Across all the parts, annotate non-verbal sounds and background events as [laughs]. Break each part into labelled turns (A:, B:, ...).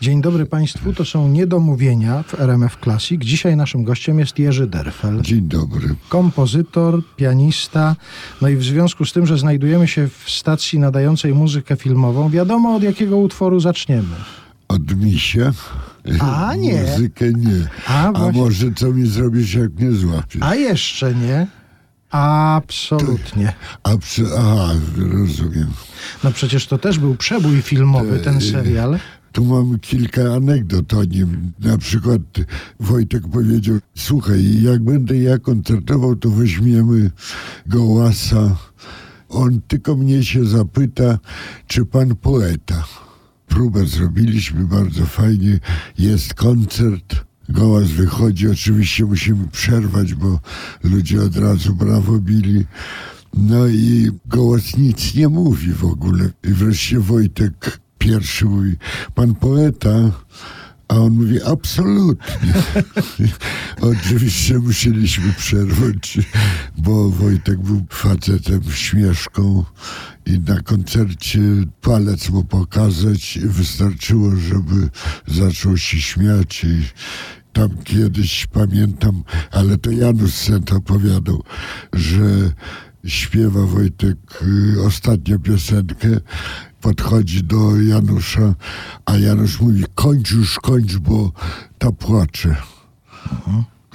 A: Dzień dobry Państwu, to są niedomówienia w RMF Classic. Dzisiaj naszym gościem jest Jerzy Derfel.
B: Dzień dobry.
A: Kompozytor, pianista. No i w związku z tym, że znajdujemy się w stacji nadającej muzykę filmową, wiadomo od jakiego utworu zaczniemy.
B: Od misia?
A: A, nie.
B: Muzykę nie.
A: A,
B: A może co mi zrobisz, jak mnie złapiesz?
A: A jeszcze nie. Absolutnie. [laughs]
B: A. Aha, rozumiem.
A: No przecież to też był przebój filmowy, ten serial.
B: Tu mam kilka anegdot o nim. Na przykład Wojtek powiedział, słuchaj, jak będę ja koncertował, to weźmiemy Gołasa. On tylko mnie się zapyta, czy pan poeta. Próbę zrobiliśmy bardzo fajnie. Jest koncert. Gołas wychodzi. Oczywiście musimy przerwać, bo ludzie od razu brawo bili. No i Gołas nic nie mówi w ogóle. I wreszcie Wojtek pierwszy mówi, pan poeta, a on mówi, absolutnie. [laughs] Oczywiście musieliśmy przerwać, bo Wojtek był facetem śmieszką i na koncercie palec mu pokazać wystarczyło, żeby zaczął się śmiać i tam kiedyś pamiętam, ale to Janusz Sent opowiadał, że śpiewa Wojtek y, ostatnią piosenkę, podchodzi do Janusza, a Janusz mówi, kończ już, kończ, bo ta płacze.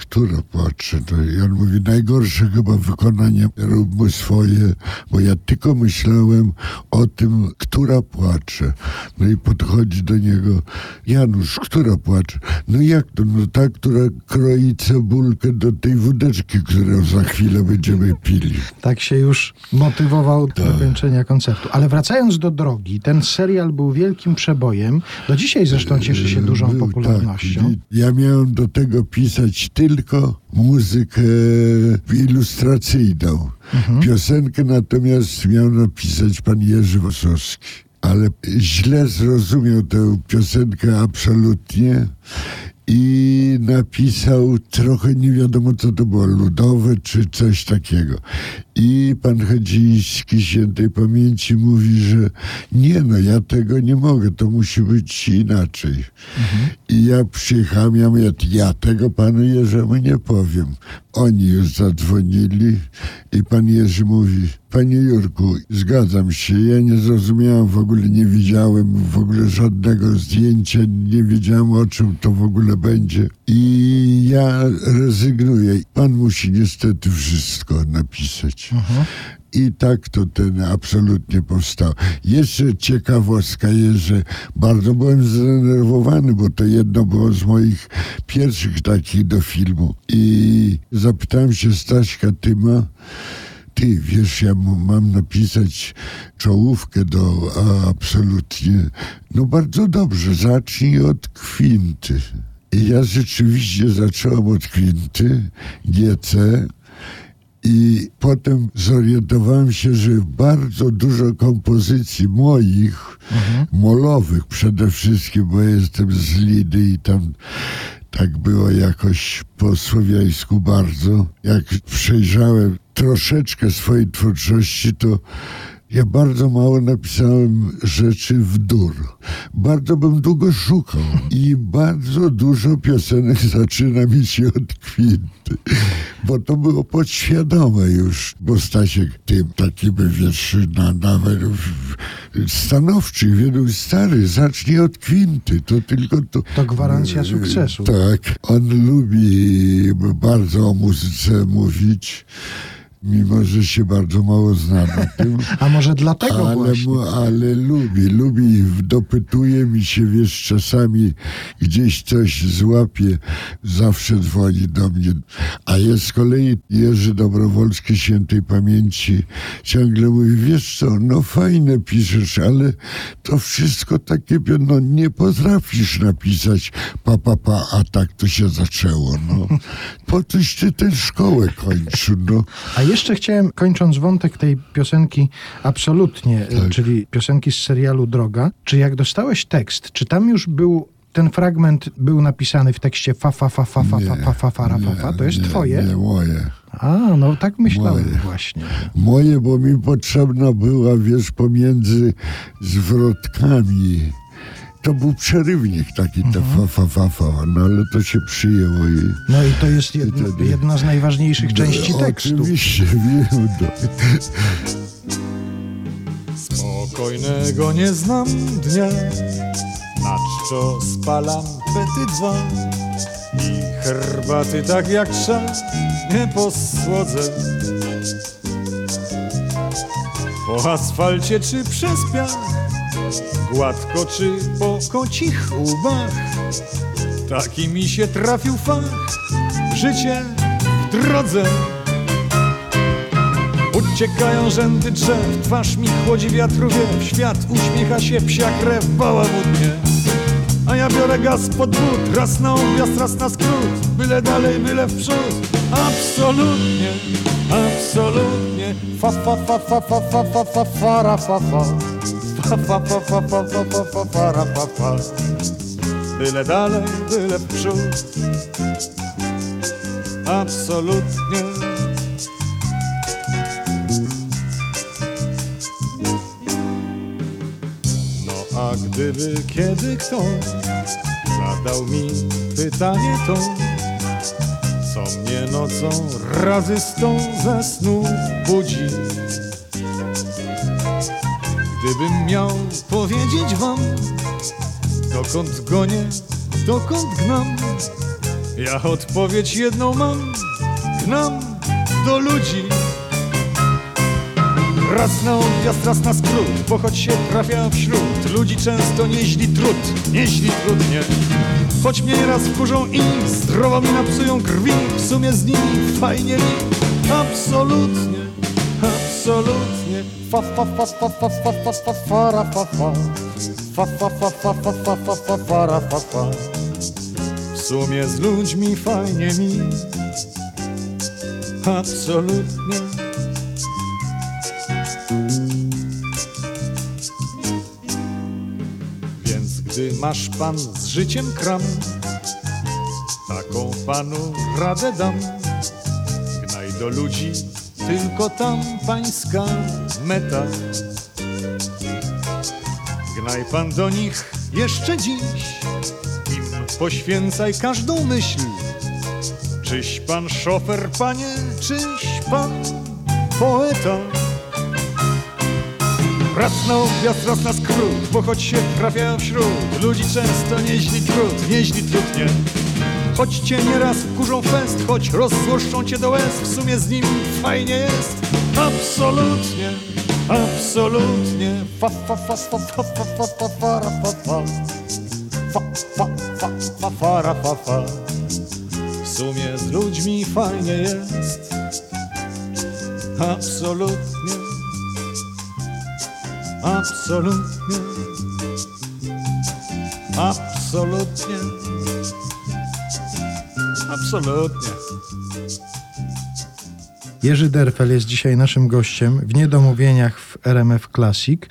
B: Która płacze? To i on mówi, najgorsze chyba wykonanie róbmy swoje, bo ja tylko myślałem o tym, która płacze. No i podchodzi do niego, Janusz, która płacze? No jak to? No ta, która kroi cebulkę do tej wódeczki, którą za chwilę będziemy pili.
A: Tak się już motywował do kończenia koncertu. Ale wracając do drogi, ten serial był wielkim przebojem. Do dzisiaj zresztą cieszy się dużą
B: Był,
A: popularnością.
B: Tak. Ja miałem do tego pisać tylko muzykę ilustracyjną.
A: Mhm.
B: Piosenkę natomiast miał napisać pan Jerzy Wosowski. Ale źle zrozumiał tę piosenkę absolutnie i napisał trochę nie wiadomo co to było, ludowe czy coś takiego. I pan Chodziński świętej pamięci mówi, że nie no, ja tego nie mogę, to musi być inaczej. I ja przyjechałem, ja mówię, ja tego panu Jerzemu nie powiem. Oni już zadzwonili i pan Jerzy mówi, panie Jurku, zgadzam się, ja nie zrozumiałem w ogóle, nie widziałem w ogóle żadnego zdjęcia, nie wiedziałem o czym to w ogóle będzie. I ja rezygnuję. Pan musi niestety wszystko napisać. I tak to ten absolutnie powstał. Jeszcze ciekawostka jest, że bardzo byłem zdenerwowany, bo to jedno było z moich pierwszych takich do filmu. I zapytałem się Staśka Tyma, ty wiesz, ja mam napisać czołówkę do a, absolutnie. No bardzo dobrze, zacznij od kwinty. I ja rzeczywiście zacząłem od kwinty, GC, i potem zorientowałem się, że bardzo dużo kompozycji moich, molowych przede wszystkim, bo jestem z Lidy i tam tak było jakoś po słowiańsku bardzo. Jak przejrzałem troszeczkę swojej twórczości, to ja bardzo mało napisałem rzeczy w dur. Bardzo bym długo szukał i bardzo dużo piosenek [laughs] zaczyna mi się od kwinty, bo to było podświadome już, bo Stasiek tym takim wiesz, na, nawet stanowczy, wielu stary, zacznij od kwinty, to tylko to...
A: To gwarancja sukcesu.
B: Tak, on lubi bardzo o muzyce mówić, mimo że się bardzo mało zna na tym. [laughs]
A: A może dlatego
B: Ale,
A: właśnie.
B: ale lubi, lubi, dopytuje mi się, wiesz, czasami gdzieś coś złapie, zawsze dzwoni do mnie. A jest z kolei Jerzy Dobrowolski świętej pamięci, ciągle mówi, wiesz co, no fajne piszesz, ale to wszystko takie, no nie potrafisz napisać pa, pa, pa, a tak to się zaczęło, no. [laughs] Po coś ty tę szkołę kończył, no.
A: A jeszcze chciałem, kończąc wątek tej piosenki absolutnie,
B: e,
A: tak. czyli piosenki z serialu Droga, czy jak dostałeś tekst, czy tam już był ten fragment był napisany w tekście fa fa fa fa fa nie, fa fa fa fa, nie, fa, fa. to jest
B: nie,
A: twoje?
B: Nie, moje.
A: A, no tak myślałem
B: moje.
A: właśnie.
B: Moje, bo mi potrzebna była, wiesz, pomiędzy zwrotkami to był przerywnik taki, ta
A: Mhm.
B: fa, fa, fa, fa, no ale to się przyjęło i...
A: No i to jest jedna,
B: wtedy-
A: jedna z najważniejszych części
B: No,
A: tekstu.
B: Oczywiście, wiem. No.
C: Spokojnego nie znam dnia, na czczo spalam pety dwa i herbaty tak jak trzeba nie posłodzę. Po asfalcie czy przez piach, gładko czy po kocich łbach, taki mi się trafił fach, życie w drodze. Uciekają rzędy drzew, twarz mi chłodzi wiatru wiew, świat uśmiecha się, psia krew bałamutnie. A ja biorę gaz pod but, raz na objazd, raz na skrót, byle dalej, byle w przód. Absolutnie, absolutnie, fa fa fa fa fa fa fa fa fara fa fa. Fa fa fa fa fa fa fa fa fa. Byle dalej, byle w przód. Absolutnie. No a gdyby kiedy ktoś zadał mi pytanie to, co mnie nocą razy sto ze snu budzi. Gdybym miał powiedzieć wam, dokąd gonię, dokąd gnam, ja odpowiedź jedną mam, gnam do ludzi. Raz na odjazd, raz na skrót, bo choć się trafia wśród ludzi często nieźli trud, nieźli trudnie. Choć mnie raz wkurzą i zdrowo mi napsują krwi, w sumie z nimi fajnie mi, absolutnie, absolutnie. Fa fa fa fa fa fa fa fa fa fa. Fa fa fa fa fa fa fa fa fara fa fa. W sumie z ludźmi fajnie mi, absolutnie. Więc gdy masz pan z życiem kram, taką panu radę dam. Gnaj do ludzi, tylko tam pańska meta. Gnaj pan do nich jeszcze dziś, im poświęcaj każdą myśl. Czyś pan szofer, panie, czyś pan poeta. Raz na objazd, raz na skrót, bo choć się trafia wśród ludzi często nieźli trud, nieźli trudnie. Choć cię nieraz wkurzą fest, choć rozzłoszczą cię do łez, w sumie z nimi fajnie jest. Absolutnie, absolutnie. Fa fa fa fa fa fa fa fa fa ra, fa fa. Fa fa fa fa fa ra, fa fa. W sumie z ludźmi fajnie jest. Absolutnie. Absolutnie. Absolutnie. Absolutnie.
A: Jerzy Derfel jest dzisiaj naszym gościem w Niedomówieniach w RMF Classic.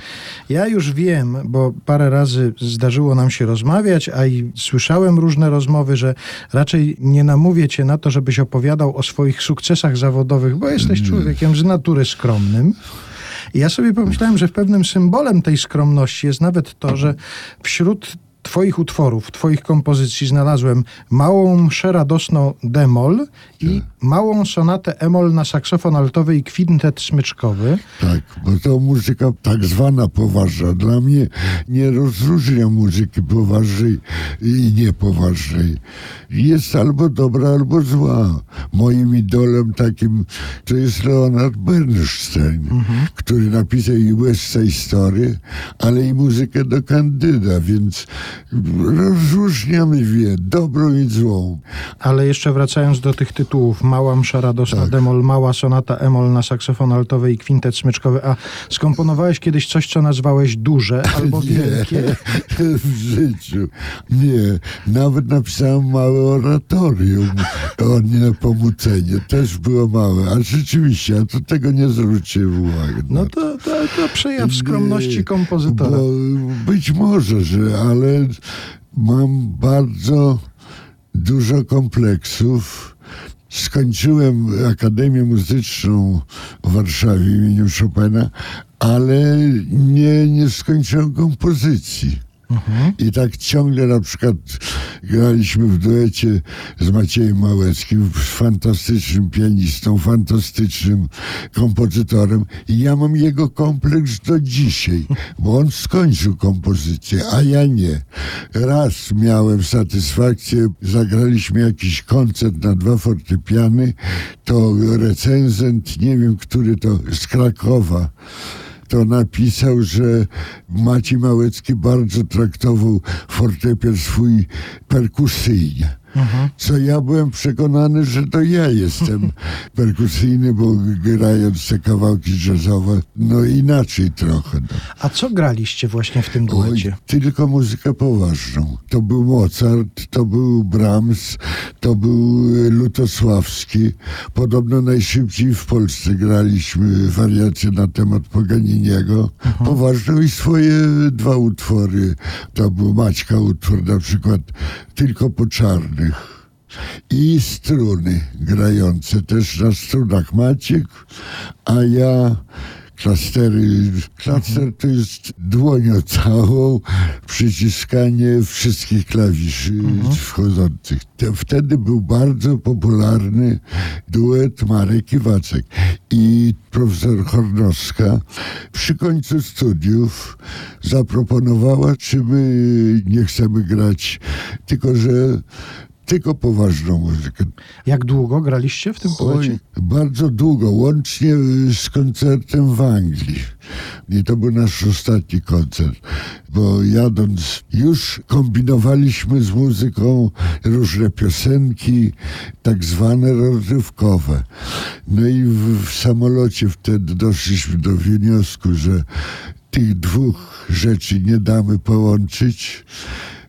A: Ja już wiem, bo parę razy zdarzyło nam się rozmawiać, a i słyszałem różne rozmowy, że raczej nie namówię cię na to, żebyś opowiadał o swoich sukcesach zawodowych, bo jesteś człowiekiem z natury skromnym. I ja sobie pomyślałem, że pewnym symbolem tej skromności jest nawet to, że wśród Twoich utworów, Twoich kompozycji znalazłem małą mszę radosną demol i małą sonatę emol na saksofon altowy i kwintet smyczkowy.
B: Tak, bo to muzyka tak zwana poważna. Dla mnie nie rozróżnia muzyki poważnej i niepoważnej. Jest albo dobra, albo zła. Moim idolem takim to jest Leonard Bernstein, który napisał i West Side Story, ale i muzykę do Kandyda, więc rozróżniamy wie, dobrą i złą.
A: Ale jeszcze wracając do tych tytułów, mała msza radosna
B: Tak.
A: demol, mała sonata emol na saksofon altowy i kwintet smyczkowy, a skomponowałeś kiedyś coś, co nazwałeś duże [laughs] albo wielkie?
B: w życiu. Nie. Nawet napisałem małe oratorium o Niepomucenie. Też było małe. A rzeczywiście, ja to tego nie zwróciłem uwagi.
A: No to, to, to przejaw skromności
B: Nie,
A: kompozytora.
B: Bo być może, że, ale mam bardzo dużo kompleksów. Skończyłem Akademię Muzyczną w Warszawie imieniu Chopina, ale nie, nie skończyłem kompozycji. I tak ciągle na przykład graliśmy w duecie z Maciejem Małeckim, fantastycznym pianistą, fantastycznym kompozytorem. I ja mam jego kompleks do dzisiaj, bo on skończył kompozycję, a ja nie. Raz miałem satysfakcję, zagraliśmy jakiś koncert na dwa fortepiany, to recenzent, nie wiem, który to, z Krakowa, to napisał, że Maciej Małecki bardzo traktował fortepian swój perkusyjnie. Co ja byłem przekonany, że to ja jestem [laughs] perkusyjny, bo grając te kawałki jazzowe, no inaczej trochę. No.
A: A co graliście właśnie w tym duecie?
B: tylko muzykę poważną. To był Mozart, to był Brahms, to był Lutosławski. Podobno najszybciej w Polsce graliśmy wariacje na temat Paganiniego. Mhm. Poważną i swoje dwa utwory. To był Maćka utwór na przykład Tylko po czarnym i struny grające też na strunach Maciek, a ja klastery. Klaster to jest dłonią całą, przyciskanie wszystkich klawiszy mhm. wchodzących. Wtedy był bardzo popularny duet Marek i Wacek. I profesor Hornowska przy końcu studiów zaproponowała, czy my nie chcemy grać, tylko że tylko poważną muzykę.
A: Jak długo graliście w tym poecie?
B: bardzo długo, łącznie z koncertem w Anglii. I to był nasz ostatni koncert, bo jadąc już kombinowaliśmy z muzyką różne piosenki, tak zwane rozrywkowe. No i w, w samolocie wtedy doszliśmy do wniosku, że tych dwóch rzeczy nie damy połączyć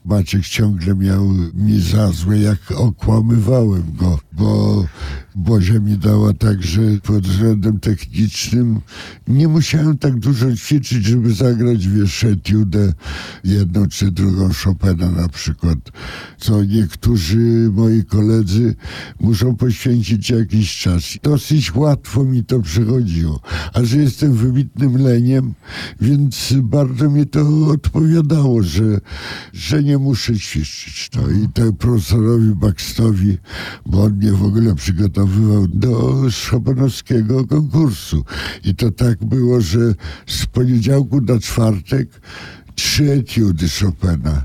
B: Maciek ciągle miał mi za złe, jak okłamywałem go, bo Bozia mi dała tak, że pod względem technicznym nie musiałem tak dużo ćwiczyć, żeby zagrać, wiesz, etiudę, jedną czy drugą Chopina na przykład, co niektórzy moi koledzy muszą poświęcić jakiś czas. Dosyć łatwo mi to przychodziło, a że jestem wybitnym leniem, więc bardzo mi to odpowiadało, że, że nie muszę ćwiczyć. To i tak profesorowi Baxtowi, bo on mnie w ogóle przygotował przygotowywał do Chopinowskiego konkursu. I to tak było, że z poniedziałku na czwartek trzy etiudy Chopina.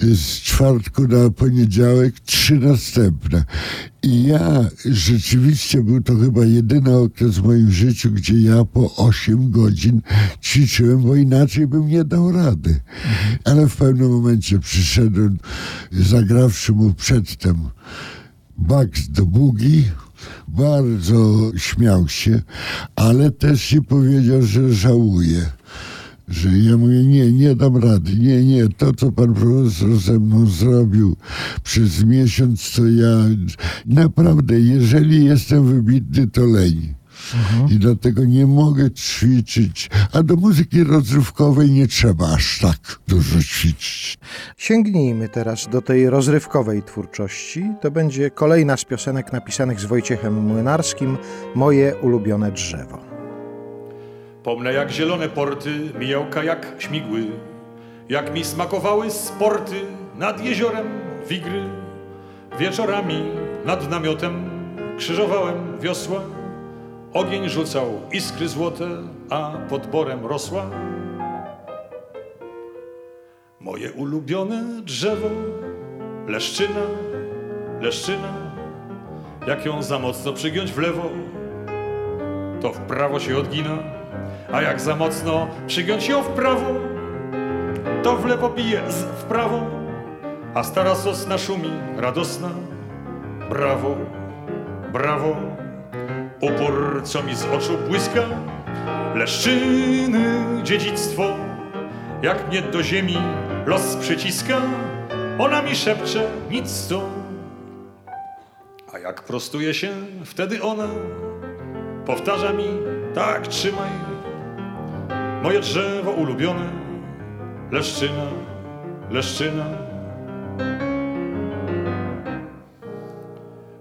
B: Z czwartku na poniedziałek trzy następne. I ja rzeczywiście był to chyba jedyny okres w moim życiu, gdzie ja po 8 godzin ćwiczyłem, bo inaczej bym nie dał rady. Ale w pewnym momencie przyszedłem, zagrawszy mu przedtem Bugs do bugi, bardzo śmiał się, ale też i powiedział, że żałuje. Że ja mówię, nie, nie dam rady, nie, nie, to co pan profesor ze mną zrobił przez miesiąc, to ja naprawdę, jeżeli jestem wybitny, to leń. Mhm. I dlatego nie mogę ćwiczyć. A do muzyki rozrywkowej nie trzeba aż tak dużo ćwiczyć.
A: Sięgnijmy teraz do tej rozrywkowej twórczości. To będzie kolejna z piosenek napisanych z Wojciechem Młynarskim, Moje ulubione drzewo.
C: Pomnę jak zielone porty, mijał kajak śmigły, jak mi smakowały sporty nad jeziorem wigry. Wieczorami nad namiotem krzyżowałem wiosła Ogień rzucał iskry złote, a pod borem rosła moje ulubione drzewo, leszczyna, leszczyna. Jak ją za mocno przygiąć w lewo, to w prawo się odgina, a jak za mocno przygiąć ją w prawo, to w lewo bije z w prawo, a stara sosna szumi radosna. Brawo, brawo. Upór, co mi z oczu błyska, leszczyny dziedzictwo, jak mnie do ziemi los przyciska, ona mi szepcze nic to. A jak prostuje się wtedy ona, powtarza mi, tak trzymaj, moje drzewo ulubione, leszczyna, leszczyna.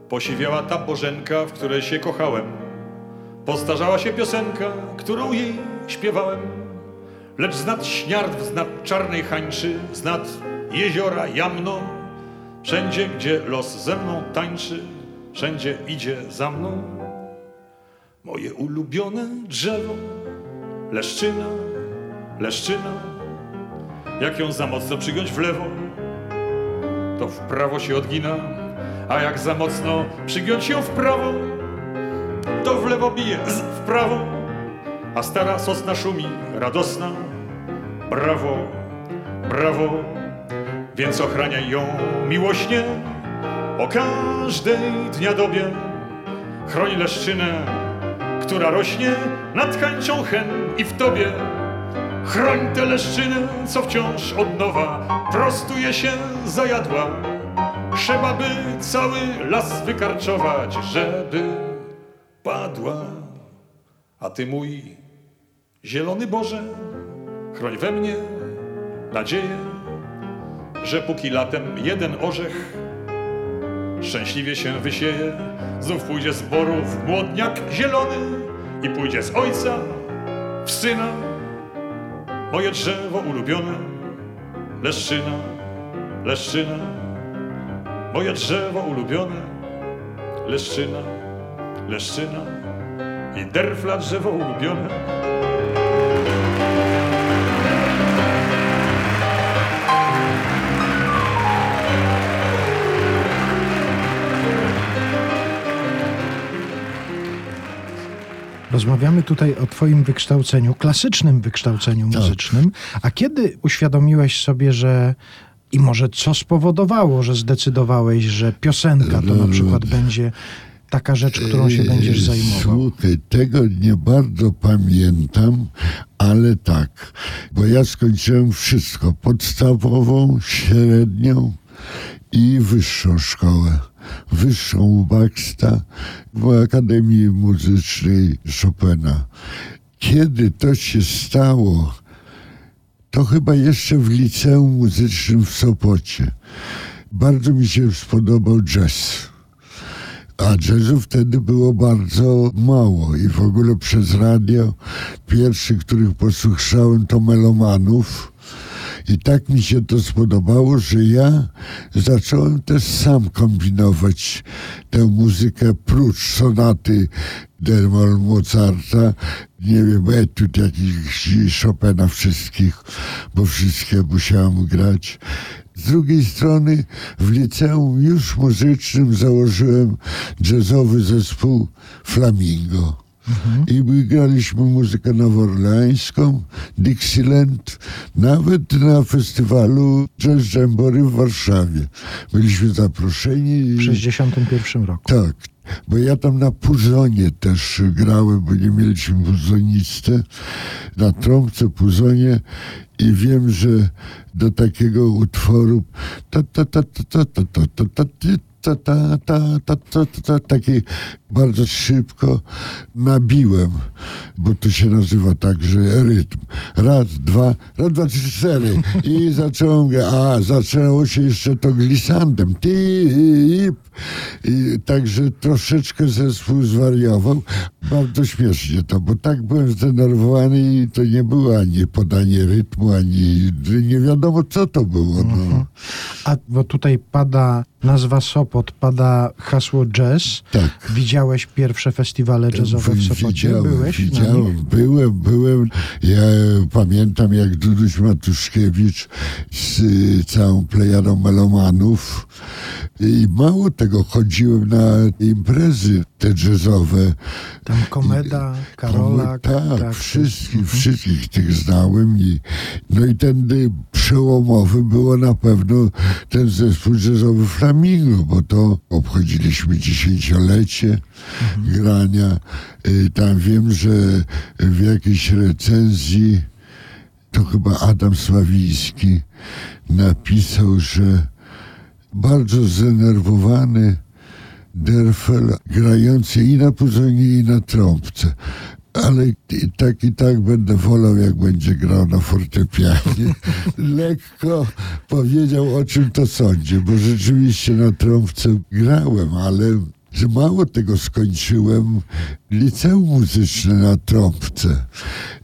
C: Posiwiała ta bożenka, w której się kochałem. Postarzała się piosenka, którą jej śpiewałem. lecz znad śniardw, znad czarnej hańczy, znad jeziora jamno, wszędzie, gdzie los ze mną tańczy, wszędzie idzie za mną. Moje ulubione drzewo, leszczyna, leszczyna, jak ją za mocno przygiąć w lewo, to w prawo się odgina, a jak za mocno przygiąć ją w prawo, to w lewo bije z w prawo, a stara sosna szumi radosna. Brawo, brawo, więc ochraniaj ją miłośnie o każdej dnia dobie. Chroń leszczynę, która rośnie nad chęcią hen i w tobie. Chroń tę leszczynę, co wciąż od nowa prostuje się zajadła. Trzeba by cały las wykarczować, żeby padła. A ty mój zielony Boże, chroń we mnie nadzieję, że póki latem jeden orzech szczęśliwie się wysieje, znów pójdzie z boru w młodniak zielony i pójdzie z ojca w syna. Moje drzewo ulubione, leszczyna, leszczyna. Moje drzewo ulubione, leszczyna, leszczyna i derfla drzewo ulubione.
A: Rozmawiamy tutaj o Twoim wykształceniu, klasycznym wykształceniu
B: Tak.
A: muzycznym. A kiedy uświadomiłeś sobie, że i może co spowodowało, że zdecydowałeś, że piosenka to na przykład będzie taka rzecz, którą się będziesz
B: Eee,
A: zajmował?
B: Słuchaj, tego nie bardzo pamiętam, ale tak, bo ja skończyłem wszystko, podstawową, średnią i wyższą szkołę. Wyższą u Baxta w Akademii Muzycznej Chopina. Kiedy to się stało, to chyba jeszcze w liceum muzycznym w Sopocie. Bardzo mi się spodobał jazz. A jazzu wtedy było bardzo mało i w ogóle przez radio pierwszy, których posłyszałem to melomanów. I tak mi się to spodobało, że ja zacząłem też sam kombinować tę muzykę prócz sonaty Dermol Mozarta, nie wiem, etuд jakichś Chopina wszystkich, bo wszystkie musiałem grać. Z drugiej strony w liceum już muzycznym założyłem jazzowy zespół Flamingo. I my graliśmy muzykę nowoorleańską, Dixieland, nawet na festiwalu Jazz Jamboree w Warszawie. Byliśmy zaproszeni.
A: W 61 roku.
B: Tak, bo ja tam na puzonie też grałem, bo nie mieliśmy puzonistę, na trąbce, puzonie i wiem, że do takiego utworu ta ta ta ta ta ta ta ta ta ta ta ta ta ta ta ta taki bardzo szybko nabiłem, bo to się nazywa tak, że rytm. Raz, dwa, raz, dwa, trzy, cztery. I zacząłem, a zaczęło się jeszcze to glisandem. I także troszeczkę zespół zwariował. Bardzo śmiesznie to, bo tak byłem zdenerwowany i to nie było ani podanie rytmu, ani nie wiadomo co to było. No.
A: A bo tutaj pada nazwa Sopot, pada hasło jazz.
B: Tak.
A: Widziałeś pierwsze festiwale jazzowe w Sopocie?
B: Widziałem,
A: Byłeś
B: widziałem, byłem, byłem. Ja pamiętam, jak Duduś Matuszkiewicz z y, całą plejadą melomanów i mało tego, chodziłem na imprezy te jazzowe.
A: Tam Komeda, Karola.
B: Tak, wszystkich, wszystkich tych znałem. I, no i ten przełomowy było na pewno ten zespół jazzowy Flamingo, bo to obchodziliśmy dziesięciolecie grania. Y, Tam wiem, że w jakiejś recenzji to chyba Adam Sławiński napisał, że bardzo zdenerwowany Derfel grający i na puzonie, i na trąbce. Ale i tak i tak będę wolał, jak będzie grał na fortepianie. [laughs] Lekko powiedział, o czym to sądzi, bo rzeczywiście na trąbce grałem, ale że mało tego skończyłem liceum muzyczne na trąbce.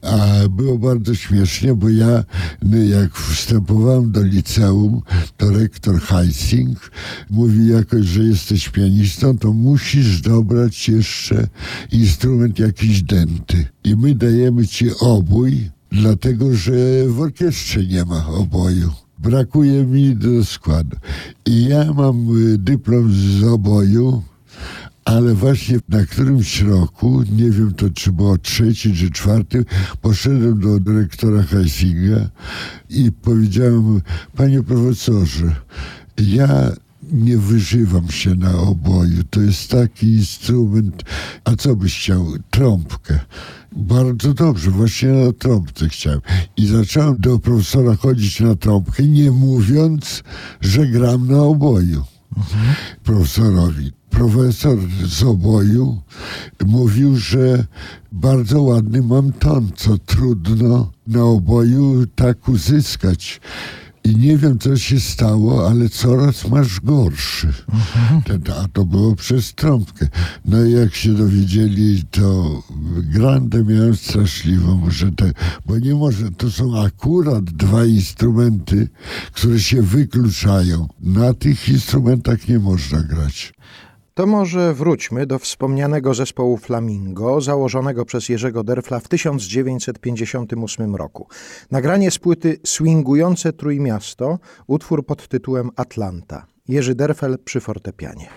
B: A było bardzo śmiesznie, bo ja no, jak wstępowałem do liceum, to rektor Heising mówi jakoś, że jesteś pianistą, to musisz dobrać jeszcze instrument jakiś denty. I my dajemy ci obój, dlatego że w orkiestrze nie ma oboju. Brakuje mi do składu. I ja mam y, dyplom z oboju, ale właśnie na którymś roku, nie wiem to czy było trzeci czy czwarty, poszedłem do dyrektora Heisinga i powiedziałem, panie profesorze, ja nie wyżywam się na oboju. To jest taki instrument, a co byś chciał? Trąbkę. Bardzo dobrze, właśnie na trąbce chciałem. I zacząłem do profesora chodzić na trąbkę, nie mówiąc, że gram na oboju. Mhm. Profesorowi. Profesor z oboju mówił, że bardzo ładny mam ton, co trudno na oboju tak uzyskać. I nie wiem, co się stało, ale coraz masz gorszy. A to było przez trąbkę. No i jak się dowiedzieli, to grandę miałem straszliwą, że te, bo nie może, to są akurat dwa instrumenty, które się wykluczają. Na tych instrumentach nie można grać.
A: To może wróćmy do wspomnianego zespołu Flamingo, założonego przez Jerzego Derfla w 1958 roku. Nagranie z płyty Swingujące Trójmiasto, utwór pod tytułem Atlanta. Jerzy Derfel przy fortepianie.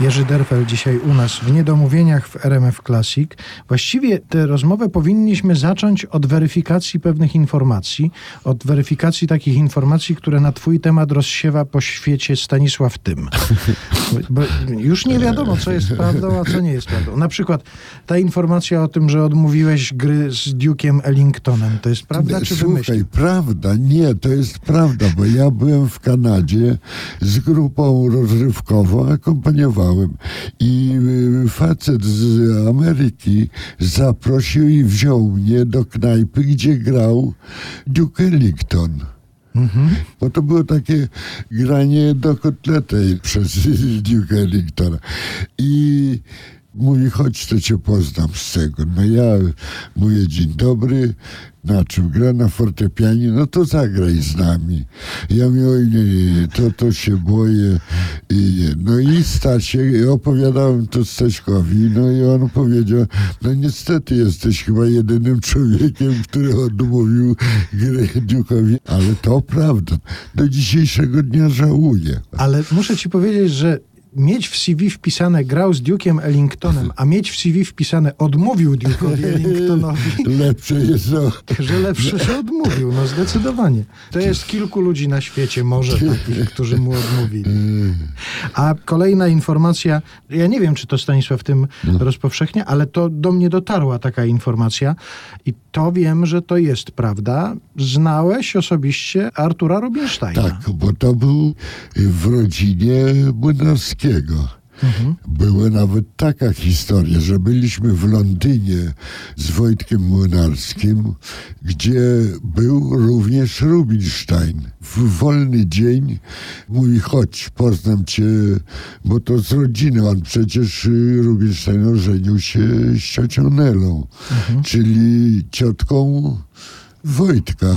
A: Jerzy Derfel dzisiaj u nas w Niedomówieniach w RMF Classic. Właściwie tę rozmowę powinniśmy zacząć od weryfikacji pewnych informacji, od weryfikacji takich informacji, które na twój temat rozsiewa po świecie Stanisław Tym. [laughs] Bo już nie wiadomo, co jest prawdą, a co nie jest prawdą. Na przykład ta informacja o tym, że odmówiłeś gry z Duke'em Ellingtonem, to jest prawda czy
B: Słuchaj,
A: wymyśl?
B: prawda, nie, to jest prawda, bo ja byłem w Kanadzie z grupą rozrywkową, akompaniowałem i y, facet z Ameryki zaprosił i wziął mnie do knajpy, gdzie grał Duke Ellington. Bo to było takie granie do kotletej przez [laughs] Duke Ellingtona. I mówi, chodź, to cię poznam z tego. No ja mówię, dzień dobry, na czym gra na fortepianie, no to zagraj z nami. Ja mówię, oj nie, nie, nie, to, to się boję. I nie. No i Stasiek, opowiadałem to Staśkowi, no i on powiedział, no niestety jesteś chyba jedynym człowiekiem, który odmówił gry Duke'owi, ale to prawda. Do dzisiejszego dnia żałuję.
A: Ale muszę ci powiedzieć, że mieć w CV wpisane grał z Duke'em Ellingtonem, a mieć w CV wpisane odmówił Duke'owi Ellingtonowi, [laughs]
B: Lepsze jest to.
A: że lepsze, że odmówił, no zdecydowanie. To jest kilku ludzi na świecie, może takich, którzy mu odmówili. A kolejna informacja, ja nie wiem, czy to Stanisław tym rozpowszechnia, ale to do mnie dotarła taka informacja i to wiem, że to jest prawda. Znałeś osobiście Artura Rubinsteina.
B: Tak, bo to był w rodzinie Młynarskiego. Była nawet taka historia, że byliśmy w Londynie z Wojtkiem Młynarskim, gdzie był również Rubinstein. W wolny dzień mówi, chodź, poznam cię, bo to z rodziny. On przecież y, Rubinstein ożenił się z ciocią Nelą, czyli ciotką Wojtka.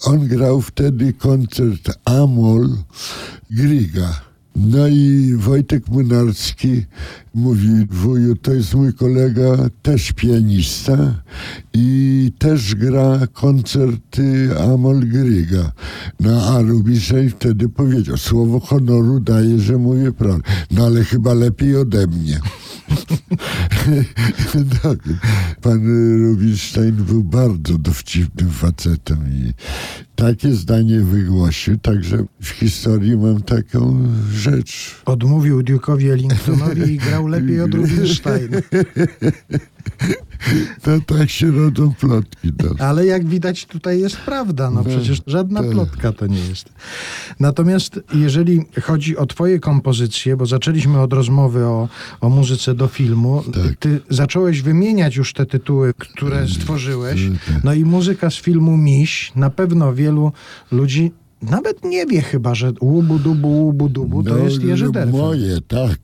B: On grał wtedy koncert Amol Griga. No i Wojtek Młynarski mówi, wuju, to jest mój kolega, też pianista i też gra koncerty Amol Griga. No a Rubinstein wtedy powiedział, słowo honoru daje, że mówię prawdę. No ale chyba lepiej ode mnie. [laughs] tak. Pan Rubinstein był bardzo dowcipnym facetem i takie zdanie wygłosił, także w historii mam taką rzecz.
A: Odmówił Duke'owi Ellingtonowi i grał lepiej od [laughs] Rubinstein.
B: No tak się rodzą plotki.
A: Ale jak widać tutaj jest prawda, no przecież żadna plotka to nie jest. Natomiast jeżeli chodzi o twoje kompozycje, bo zaczęliśmy od rozmowy o, o muzyce do filmu,
B: Tak.
A: ty zacząłeś wymieniać już te tytuły, które stworzyłeś, no i muzyka z filmu Miś, na pewno wielu ludzi nawet nie wie chyba, że łubu dubu, łubu dubu to
B: No,
A: jest Jerzy
B: no,
A: Derfel.
B: Moje, tak.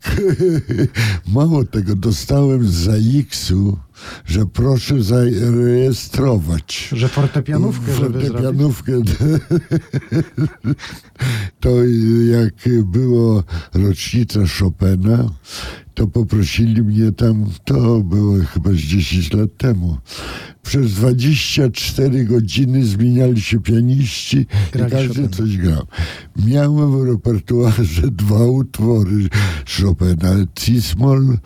B: [laughs] Mało tego, dostałem z ZAX-u, że proszę zarejestrować.
A: Że fortepianówkę.
B: Fortepianówkę. [laughs] To jak było rocznica Chopina, to poprosili mnie tam, to było chyba z 10 lat temu. Przez 24 godziny zmieniali się pianiści
A: Grali
B: i każdy
A: Chopina.
B: coś grał. Miałem w repertuarze [laughs] dwa utwory Chopina, Cismol,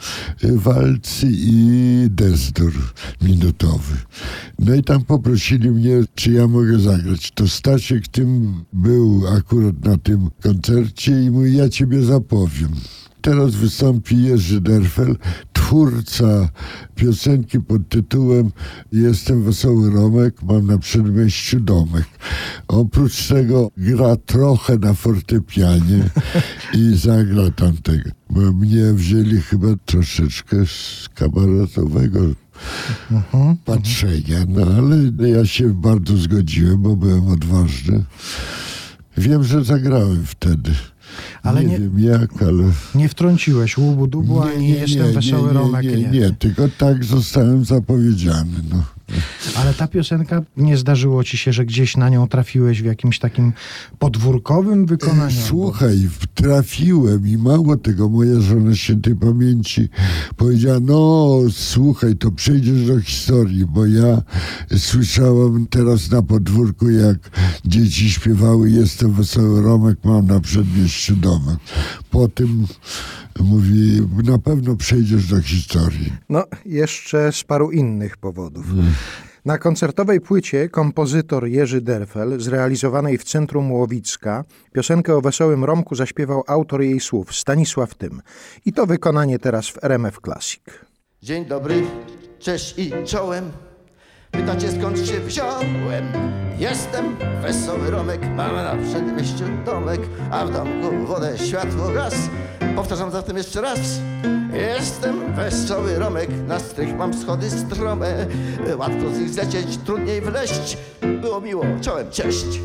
B: y, walcy i Desdur minutowy. No i tam poprosili mnie, czy ja mogę zagrać. To Stasiek tym był akurat na tym koncercie i mówi, ja ciebie zapowiem. Teraz wystąpi Jerzy Derfel, twórca piosenki pod tytułem Jestem Wesoły Romek, mam na przedmieściu domek. Oprócz tego gra trochę na fortepianie [laughs] i zagra tamtego. Bo mnie wzięli chyba troszeczkę z kabaretowego patrzenia, no ale ja się bardzo zgodziłem, bo byłem odważny. Wiem, że zagrałem wtedy.
A: Ale
B: nie,
A: nie-
B: wiem jak, ale...
A: Nie wtrąciłeś łubu dubu, ani jestem wesoły
B: nie,
A: Romek.
B: Nie, nie, nie, tylko tak zostałem zapowiedziany. No.
A: Ale ta piosenka, nie zdarzyło ci się, że gdzieś na nią trafiłeś w jakimś takim podwórkowym wykonaniu?
B: Słuchaj, trafiłem i mało tego, moja żona świętej pamięci powiedziała, no słuchaj, to przejdziesz do historii, bo ja słyszałam teraz na podwórku, jak dzieci śpiewały Jestem wesoły Romek, mam na przedmieściu Po tym Mówi, na pewno przejdziesz do historii.
A: No, jeszcze z paru innych powodów. Na koncertowej płycie kompozytor Jerzy Derfel, zrealizowanej w centrum Łowicka, piosenkę o wesołym Romku zaśpiewał autor jej słów, Stanisław Tym. I to wykonanie teraz w RMF Classic.
D: Dzień dobry, cześć i czołem. Pytacie skąd się wziąłem? Jestem wesoły Romek, mam na przedmieściu domek, a w domku wodę, światło, gaz. Powtarzam zatem jeszcze raz. Jestem wesoły Romek, na strych mam schody strome. Łatwo z nich zlecieć, trudniej wleść. Było miło, czołem, cześć.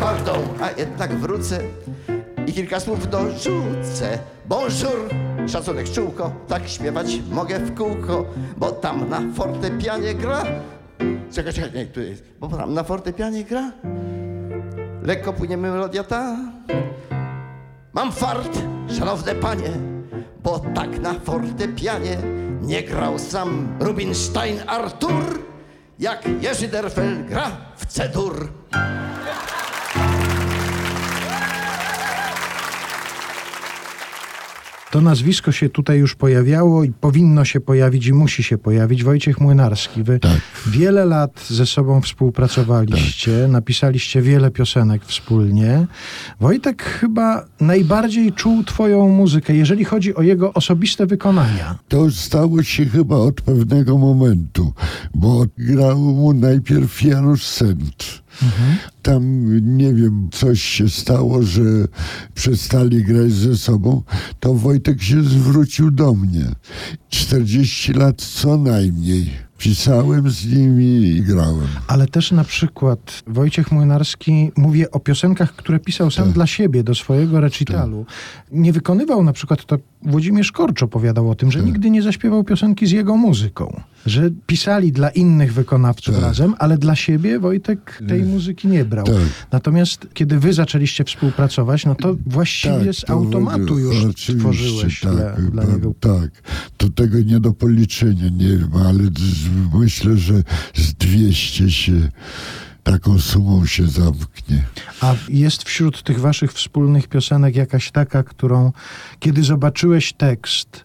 D: Pardon, a jednak wrócę i kilka słów dorzucę. Bonjour, szacunek czółko, tak śpiewać mogę w kółko, bo tam na fortepianie gra. Czekaj, czekaj, nie, tu jest, bo tam na fortepianie gra. Lekko płynie melodia ta. Mam fart, szanowne panie, bo tak na fortepianie nie grał sam Rubinstein Artur, jak Jerzy Derfel gra w C-dur.
A: To nazwisko się tutaj już pojawiało i powinno się pojawić i musi się pojawić. Wojciech Młynarski. Wy
B: Tak.
A: wiele lat ze sobą współpracowaliście, napisaliście wiele piosenek wspólnie. Wojtek chyba najbardziej czuł twoją muzykę, jeżeli chodzi o jego osobiste wykonania.
B: To stało się chyba od pewnego momentu, bo grał mu najpierw Janusz Sent. Tam, nie wiem, coś się stało, że przestali grać ze sobą, to Wojtek się zwrócił do mnie. 40 lat co najmniej. Pisałem z nimi i grałem.
A: Ale też na przykład Wojciech Młynarski, mówię o piosenkach, które pisał sam dla siebie, do swojego recitalu. Nie wykonywał na przykład, to Włodzimierz Korcz opowiadał o tym, że nigdy nie zaśpiewał piosenki z jego muzyką. Że pisali dla innych wykonawców razem, ale dla siebie Wojtek tej muzyki nie brał.
B: Tak.
A: Natomiast kiedy wy zaczęliście współpracować, no to właściwie z
B: to
A: automatu
B: już oczywiście,
A: tworzyłeś dla, dla
B: bo-
A: niego.
B: Tak, to tego nie do policzenia, nie wiem, ale z, myślę, że z 200 się taką sumą się zamknie.
A: A jest wśród tych waszych wspólnych piosenek jakaś taka, którą kiedy zobaczyłeś tekst,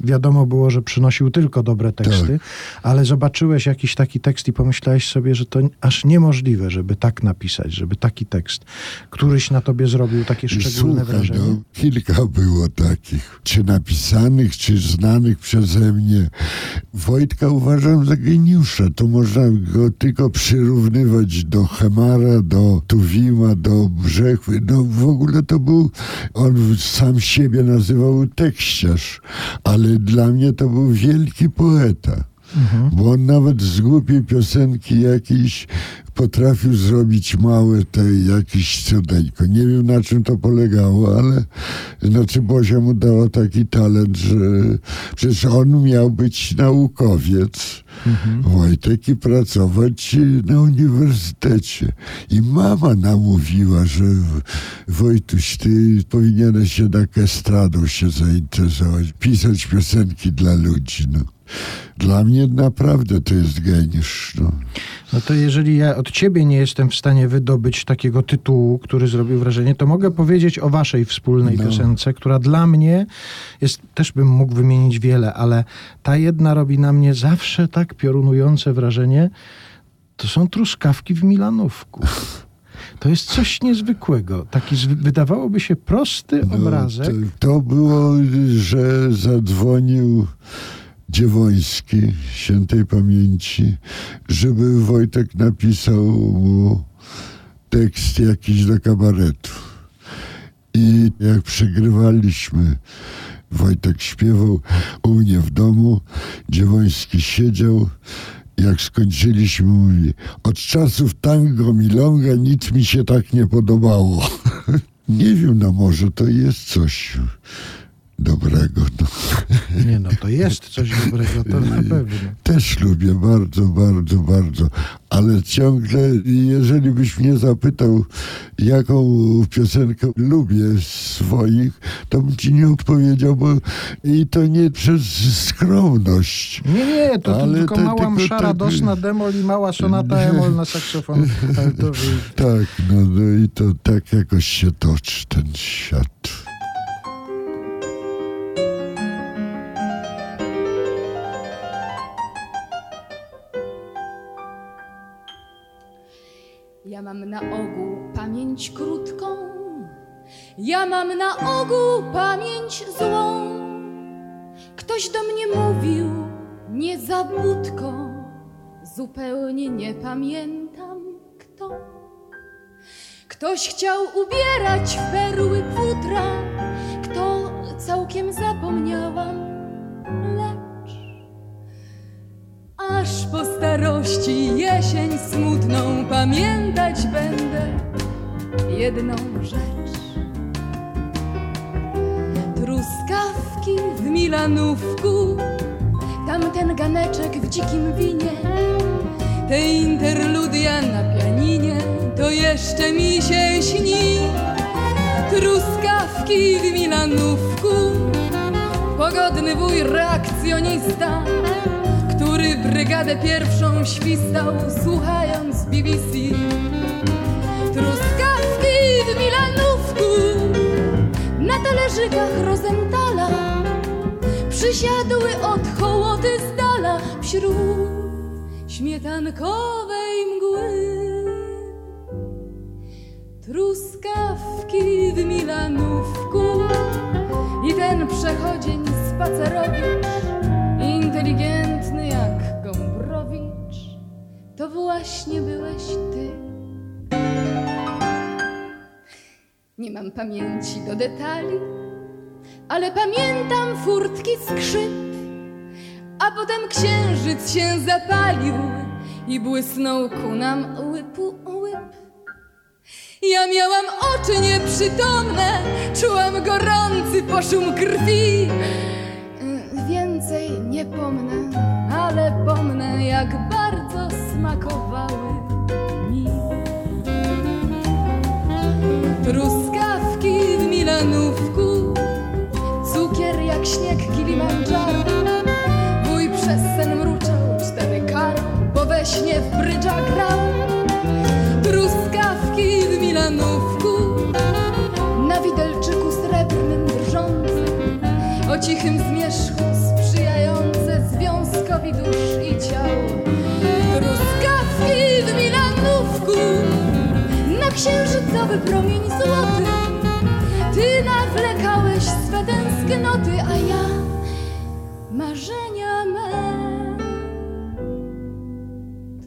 A: wiadomo było, że przynosił tylko dobre teksty, ale zobaczyłeś jakiś taki tekst i pomyślałeś sobie, że to aż niemożliwe, żeby tak napisać, żeby taki tekst, któryś na tobie zrobił takie szczególne
B: Słuchaj,
A: wrażenie.
B: no, kilka było takich, czy napisanych, czy znanych przeze mnie. Wojtka uważam za geniusza. To można go tylko przyrównywać do Hemara, do Tuwima, do Brzechwy. No w ogóle to był, on sam siebie nazywał tekściarz, ale dla mnie to był wielki poeta. Bo on nawet z głupiej piosenki jakiejś potrafił zrobić małe te jakieś cudeńko. Nie wiem na czym to polegało, ale znaczy Bozia mu dała taki talent, że przecież on miał być naukowiec, Wojtek, i pracować na uniwersytecie. I mama namówiła, że Wojtuś, ty powinieneś jednak estradą się zainteresować, pisać piosenki dla ludzi. No. Dla mnie naprawdę to jest geniusz. No.
A: No to jeżeli ja od ciebie nie jestem w stanie wydobyć takiego tytułu, który zrobił wrażenie, to mogę powiedzieć o waszej wspólnej
B: No.
A: piosence, która dla mnie jest, też bym mógł wymienić wiele, ale ta jedna robi na mnie zawsze tak piorunujące wrażenie. To są truskawki w Milanówku. To jest coś niezwykłego. Taki wydawałoby się prosty
B: No,
A: obrazek.
B: To, to było, że zadzwonił Dziewoński, świętej pamięci, żeby Wojtek napisał mu tekst jakiś do kabaretu. I jak przegrywaliśmy, Wojtek śpiewał u mnie w domu, Dziewoński siedział. Jak skończyliśmy, mówi, od czasów tango milonga nic mi się tak nie podobało. [laughs] nie wiem, no może to jest coś dobrego. No.
A: Nie no, to jest coś dobrego, to na [laughs] pewno.
B: Też lubię bardzo, bardzo, bardzo. Ale ciągle, jeżeli byś mnie zapytał, jaką piosenkę lubię swoich, to bym ci nie odpowiedział, bo i to nie przez skromność.
A: Nie, nie, to, to tylko mała msza
B: tak-
A: radosna demol i mała sonata emol na saksofon [laughs] altowy.
B: Tak, no, no i to tak jakoś się toczy ten świat.
E: Mam na ogół pamięć krótką, ja mam na ogół pamięć złą. Ktoś do mnie mówił, nie za budką, zupełnie nie pamiętam kto. Ktoś chciał ubierać w perły futra, kto całkiem zapomniałam, Aż po starości jesień smutną pamiętać będę jedną rzecz. Truskawki w Milanówku, tamten ganeczek w dzikim winie, te interludia na pianinie, to jeszcze mi się śni. Truskawki w Milanówku, pogodny wuj reakcjonista, brygadę pierwszą świstał, słuchając BBC. Truskawki w Milanówku, na talerzykach Rosenthala, przysiadły od hołoty z dala wśród śmietankowej mgły. Truskawki w Milanówku i ten przechodzień spacerowicz, inteligentny jak właśnie byłeś ty. Nie mam pamięci do detali, ale pamiętam furtki skrzyp, a potem księżyc się zapalił i błysnął ku nam łypu łyp. Ja miałam oczy nieprzytomne, czułam gorący poszum krwi. Więcej nie pomnę, ale pomnę, jak smakowały mi. Truskawki w Milanówku, cukier jak śnieg Kilimandżaro. Wuj przez sen mruczał cztery karo, bo we śnie w brydża grał. Truskawki w Milanówku, na widelczyku srebrnym drżącym, o cichym zmierzchu sprzyjające związkowi dusz i ciał. W Milanówku, na księżycowy promień złoty, ty nawlekałeś swe tęsknoty, a ja marzenia me.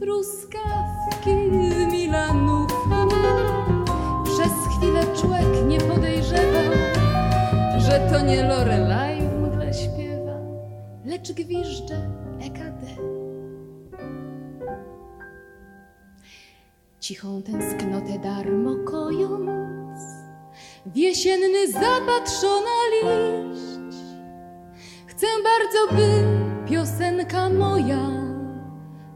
E: Truskawki Cichą tęsknotę darmo kojąc, w jesienny zapatrzona liść. Chcę bardzo, by piosenka moja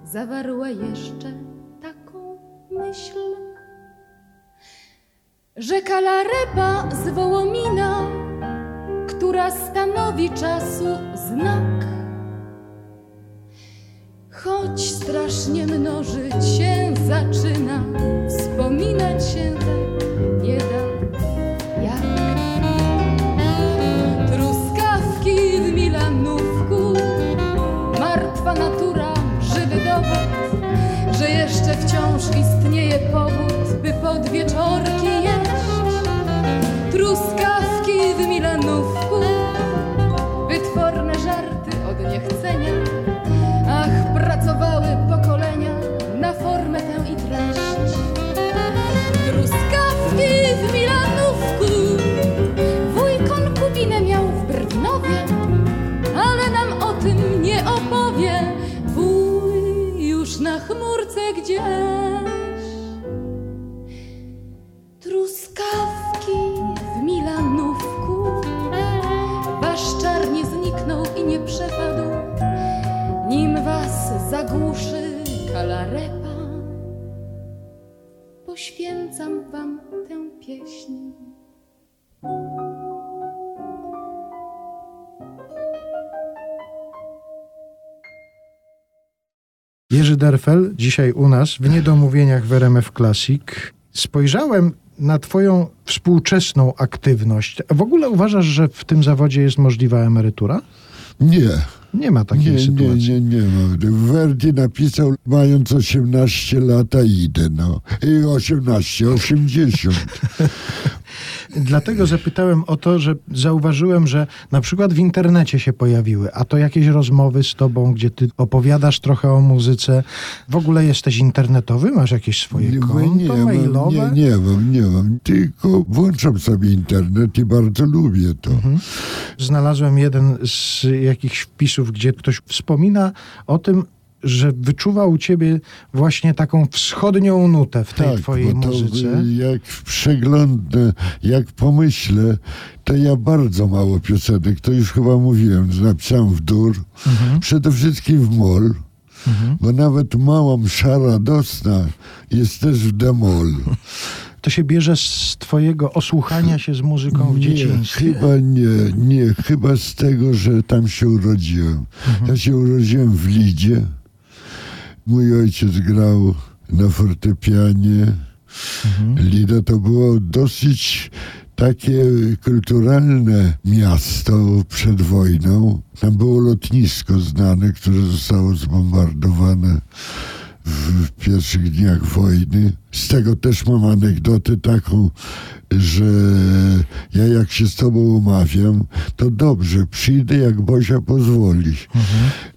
E: zawarła jeszcze taką myśl, że kalarepa z Wołomina, która stanowi czasu znak, choć strasznie mnożyć się zaczyna, wspominać się tak nie da jak. Truskawki w Milanówku, martwa natura, żywy dowód, że jeszcze wciąż istnieje powód, by podwieczorki jeść. Gdzieś. Truskawki w Milanówku, wasz czar nie zniknął i nie przepadł, nim was zagłuszy kalarepa poświęcam wam tę pieśń.
A: Jerzy Derfel, dzisiaj u nas w Niedomówieniach w RMF Classic. Spojrzałem na twoją współczesną aktywność. W ogóle uważasz, że w tym zawodzie jest możliwa emerytura?
B: Nie,
A: Nie ma takiej
B: nie, nie,
A: sytuacji.
B: nie, nie ma. Verdi napisał, mając 18 lat, idę, no. I 18, 80.
A: Dlatego zapytałem o to, że zauważyłem, że na przykład w internecie się pojawiły, a to jakieś rozmowy z tobą, gdzie ty opowiadasz trochę o muzyce. W ogóle jesteś internetowy? Masz jakieś swoje
B: Nie,
A: konto
B: nie, mam,
A: mailowe?
B: nie, nie mam, nie mam. Tylko włączam sobie internet i bardzo lubię to.
A: Mhm. Znalazłem jeden z jakichś wpisów, gdzie ktoś wspomina o tym, że wyczuwa u ciebie właśnie taką wschodnią nutę w tej twojej
B: bo to
A: muzyce.
B: jak przeglądnę, jak pomyślę, to ja bardzo mało piosenek, to już chyba mówiłem, napisałem w dur,
A: Mhm.
B: przede wszystkim w mol, bo nawet mała msza radosna jest też w demol. [laughs]
A: To się bierze z twojego osłuchania się z muzyką w
B: Nie,
A: dzieciństwie.
B: chyba nie, nie, chyba z tego, że tam się urodziłem.
A: Mhm.
B: Ja się urodziłem w Lidzie. Mój ojciec grał na fortepianie.
A: Mhm.
B: Lida to było dosyć takie kulturalne miasto przed wojną. Tam było lotnisko znane, które zostało zbombardowane w pierwszych dniach wojny. Z tego też mam anegdotę taką, że ja jak się z tobą umawiam, to dobrze, przyjdę jak Bozia pozwoli.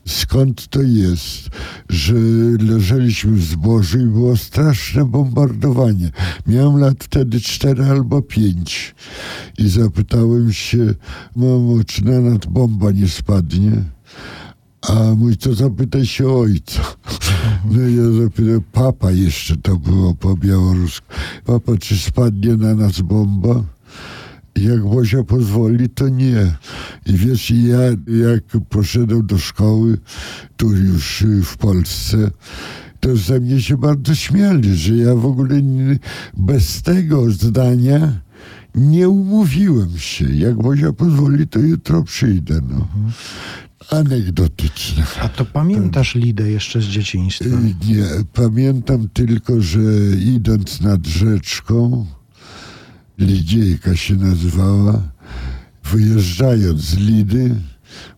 B: Skąd to jest, że leżeliśmy w zbożu i było straszne bombardowanie. Miałem lat wtedy cztery albo pięć i zapytałem się, mamo, czy na nas bomba nie spadnie? A mój to zapytaj się ojca. No ja zapytałem, papa jeszcze to było po białorusku. Papa, czy spadnie na nas bomba? Jak Bozia pozwoli, to nie. I wiesz, ja jak poszedłem do szkoły, tu już w Polsce, to ze mnie się bardzo śmiali, że ja w ogóle bez tego zdania nie umówiłem się. Jak Bozia pozwoli, to jutro przyjdę. No. Anegdotyczne.
A: A to pamiętasz Lidę jeszcze z dzieciństwa?
B: Y, Nie, pamiętam tylko, że idąc nad rzeczką, Lidziejka się nazywała, wyjeżdżając z Lidy,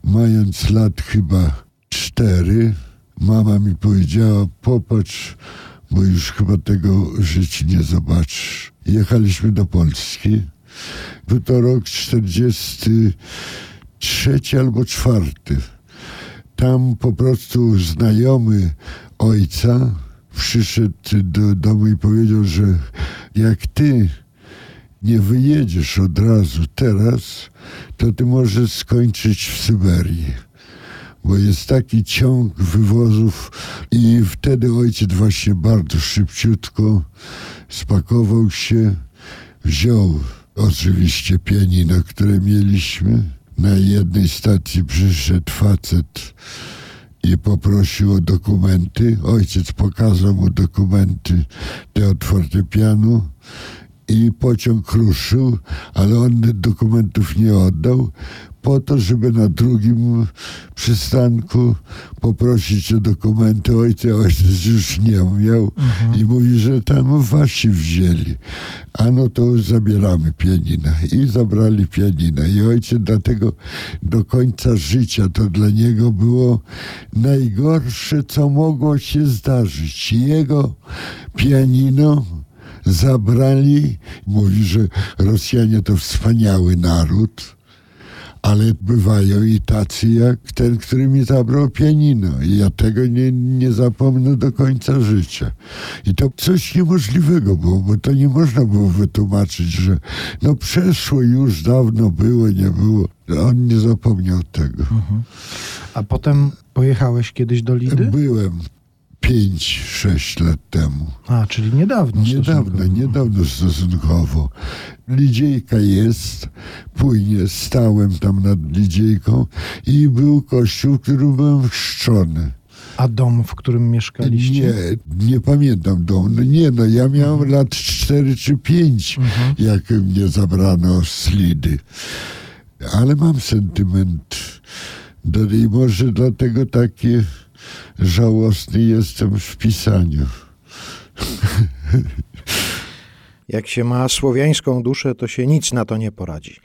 B: mając lat chyba cztery, mama mi powiedziała, popatrz, bo już chyba tego żyć nie zobaczysz. Jechaliśmy do Polski. Był to rok 43 albo czwarty. Tam po prostu znajomy ojca przyszedł do domu i powiedział, że jak ty nie wyjedziesz od razu teraz, to ty możesz skończyć w Syberii. Bo jest taki ciąg wywozów i wtedy ojciec właśnie bardzo szybciutko spakował się, wziął oczywiście pianino, które mieliśmy. Na jednej stacji przyszedł facet i poprosił o dokumenty. Ojciec pokazał mu dokumenty te od fortepianu i pociąg ruszył, ale on dokumentów nie oddał po to, żeby na drugim przystanku poprosić o dokumenty. Ojciec, ojciec już nie miał i mówi, że tam wasi wzięli. A no to zabieramy pianina. I zabrali pianina. I ojciec dlatego do końca życia to dla niego było najgorsze, co mogło się zdarzyć. Jego pianino zabrali. Mówi, że Rosjanie to wspaniały naród, ale bywają i tacy jak ten, który mi zabrał pianino. I ja tego nie, nie zapomnę do końca życia. I to coś niemożliwego było, bo to nie można było wytłumaczyć, że no przeszło już, dawno było, nie było. On nie zapomniał tego.
A: A potem pojechałeś kiedyś do Lidy?
B: Byłem 5-6 lat temu.
A: A, czyli niedawno.
B: Niedawno, niedawno stosunkowo. Lidziejka jest, płynie, stałem tam nad Lidziejką i był kościół, w którym byłem chrzczony.
A: A dom, w którym mieszkaliście?
B: Nie, nie pamiętam domu. No nie, no ja miałem
A: Mhm.
B: lat 4 czy 5, jak mnie zabrano z Lidy. Ale mam sentyment do niej. Może dlatego taki żałosny jestem w pisaniu. [laughs]
A: Jak się ma słowiańską duszę, to się nic na to nie poradzi.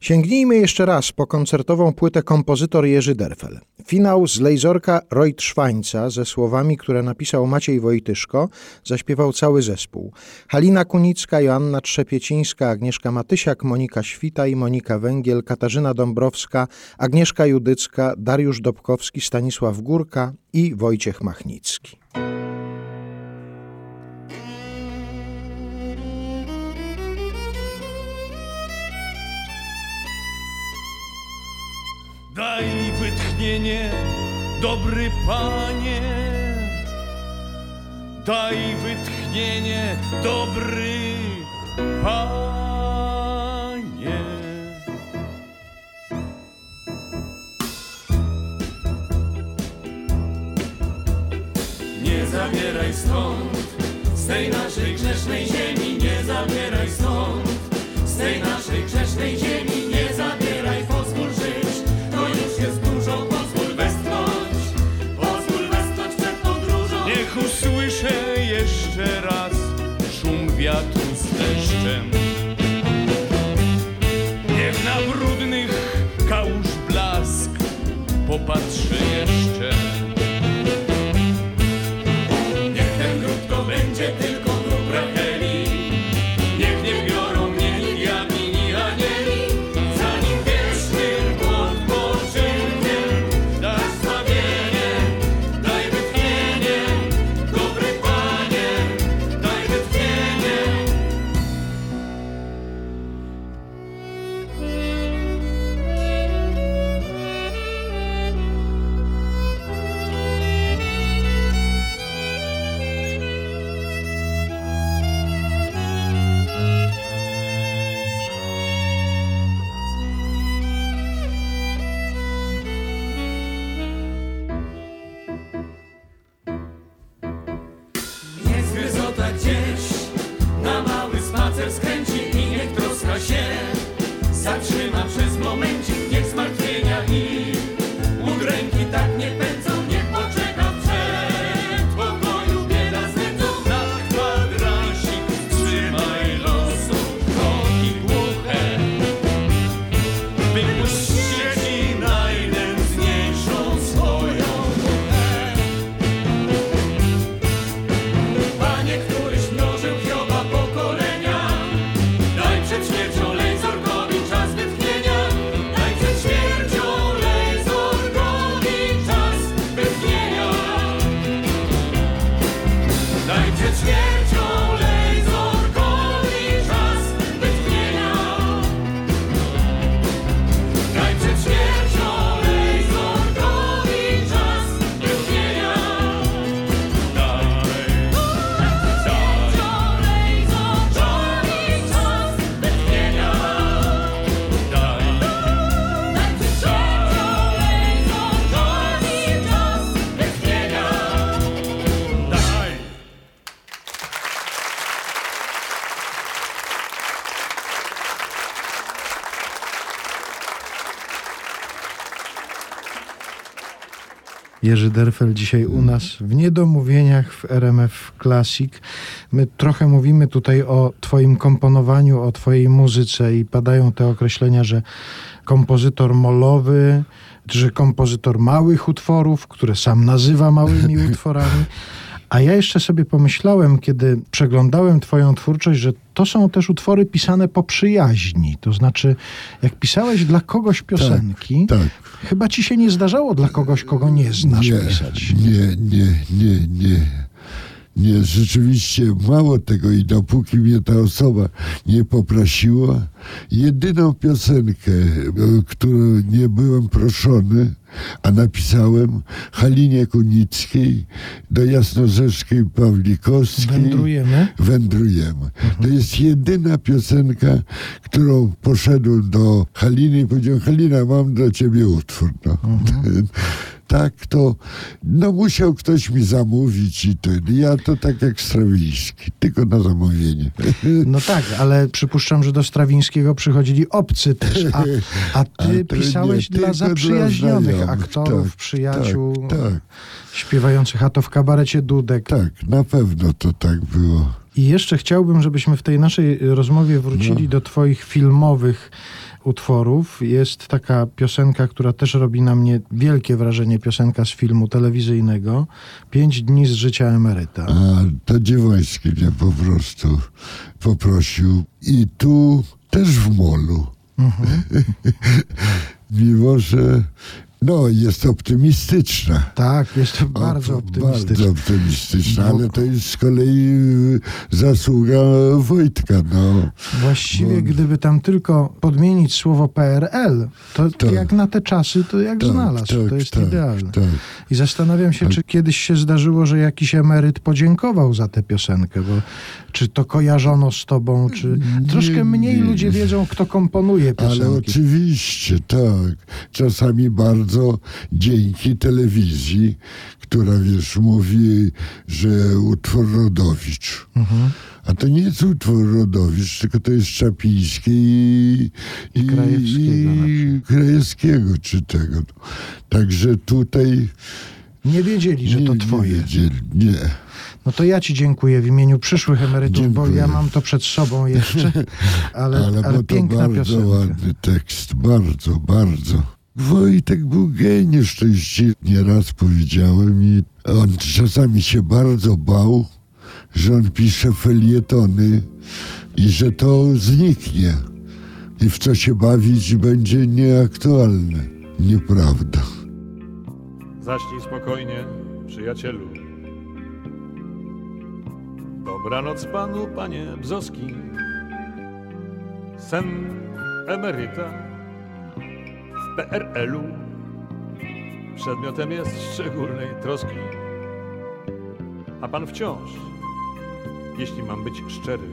A: Sięgnijmy jeszcze raz po koncertową płytę kompozytor Jerzy Derfel. Finał z Lejzorka Reutschwańca ze słowami, które napisał Maciej Wojtyszko, zaśpiewał cały zespół. Halina Kunicka, Joanna Trzepiecińska, Agnieszka Matysiak, Monika Świta i Monika Węgiel, Katarzyna Dąbrowska, Agnieszka Judycka, Dariusz Dobkowski, Stanisław Górka i Wojciech Machnicki.
F: Wytchnienie, dobry panie. Daj wytchnienie, dobry panie. Nie zabieraj stąd, z tej naszej grzesznej ziemi, nie zabieraj stąd, z tej naszej grzesznej ziemi, nie popatrzy jeszcze.
A: Jerzy Derfel dzisiaj u nas w Niedomówieniach w RMF Classic. My trochę mówimy tutaj o twoim komponowaniu, o twojej muzyce i padają te określenia, że kompozytor molowy, że kompozytor małych utworów, które sam nazywa małymi [laughs] utworami. A ja jeszcze sobie pomyślałem, kiedy przeglądałem Twoją twórczość, że to są też utwory pisane po przyjaźni. To znaczy, jak pisałeś dla kogoś piosenki,
B: tak.
A: chyba ci się nie zdarzało dla kogoś, kogo nie znasz
B: nie,
A: pisać.
B: Nie, nie, nie, nie. Nie, rzeczywiście mało tego i dopóki mnie ta osoba nie poprosiła, jedyną piosenkę, o którą nie byłem proszony, a napisałem Halinie Kunickiej, do Jasnorzeszkiej Pawlikowskiej.
A: Wędrujemy.
B: Wędrujemy. To jest jedyna piosenka, którą poszedłem do Haliny i powiedziałem, Halina, mam dla ciebie utwór. No. [laughs] tak to, no musiał ktoś mi zamówić i ten. Ja to tak jak Strawiński, tylko na zamówienie. [laughs]
A: No tak, ale przypuszczam, że do Strawińskiego przychodzili obcy też, a, a [laughs]
B: A
A: ty
B: to
A: pisałeś
B: nie,
A: dla
B: dla
A: zaprzyjaźnionych
B: znajomych.
A: aktorów,
B: Tak,
A: przyjaciół,
B: tak, tak.
A: śpiewających, a to w kabarecie Dudek.
B: Tak, na pewno to tak było.
A: I jeszcze chciałbym, żebyśmy w tej naszej rozmowie wrócili
B: No.
A: do twoich filmowych utworów. Jest taka piosenka, która też robi na mnie wielkie wrażenie, piosenka z filmu telewizyjnego. Pięć dni z życia emeryta.
B: A to Dziewoński mnie po prostu poprosił. I tu też w molu. [laughs] Mimo, że no, jest optymistyczna.
A: Tak, jest to bardzo
B: O,
A: optymistyczne.
B: Bardzo optymistyczna,
A: No.
B: ale to jest z kolei y, zasługa Wojtka. No.
A: Właściwie,
B: Bo-
A: gdyby tam tylko podmienić słowo PRL, to
B: Tak.
A: jak na te czasy, to jak
B: Tak,
A: znalazł.
B: tak,
A: to jest
B: tak,
A: idealne.
B: tak.
A: I zastanawiam się, czy kiedyś się zdarzyło, że jakiś emeryt podziękował za tę piosenkę, bo czy to kojarzono z tobą, czy troszkę mniej
B: nie.
A: ludzie wiedzą, kto komponuje
B: Ale
A: piosenki.
B: oczywiście, tak. Czasami bardzo dzięki telewizji, która wiesz, mówi, że utwór Rodowicz.
A: Mhm.
B: A to nie jest utwór Rodowicz, tylko to jest Czapiński i, i, i Krajewskiego czy tego. Także tutaj
A: Nie wiedzieli, że
B: nie,
A: to
B: nie
A: twoje.
B: wiedzieli, nie.
A: No to ja ci dziękuję w imieniu przyszłych emerytów, bo
B: Dziękuję.
A: ja mam to przed sobą jeszcze, [laughs] ale,
B: Ale,
A: ale,
B: bo to
A: piękna
B: bardzo
A: piosenka.
B: ładny tekst, bardzo, bardzo. Wojtek był geniusz, to już ci nieraz powiedziałem i on czasami się bardzo bał, że on pisze felietony i że to zniknie i w co się bawić będzie nieaktualne. Nieprawda.
C: Zaśnij spokojnie, przyjacielu. Dobranoc panu, panie Bzoski. Sen emeryta PRL-u przedmiotem jest szczególnej troski. A pan wciąż, jeśli mam być szczery,